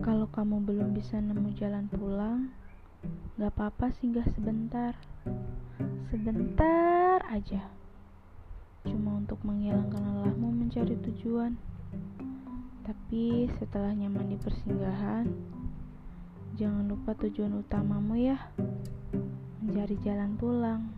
Kalau kamu belum bisa nemu jalan pulang, gak apa-apa singgah sebentar. Sebentar aja. Cuma untuk menghilangkan lelahmu mencari tujuan. Tapi setelah nyaman di persinggahan, jangan lupa tujuan utamamu ya. Mencari jalan pulang.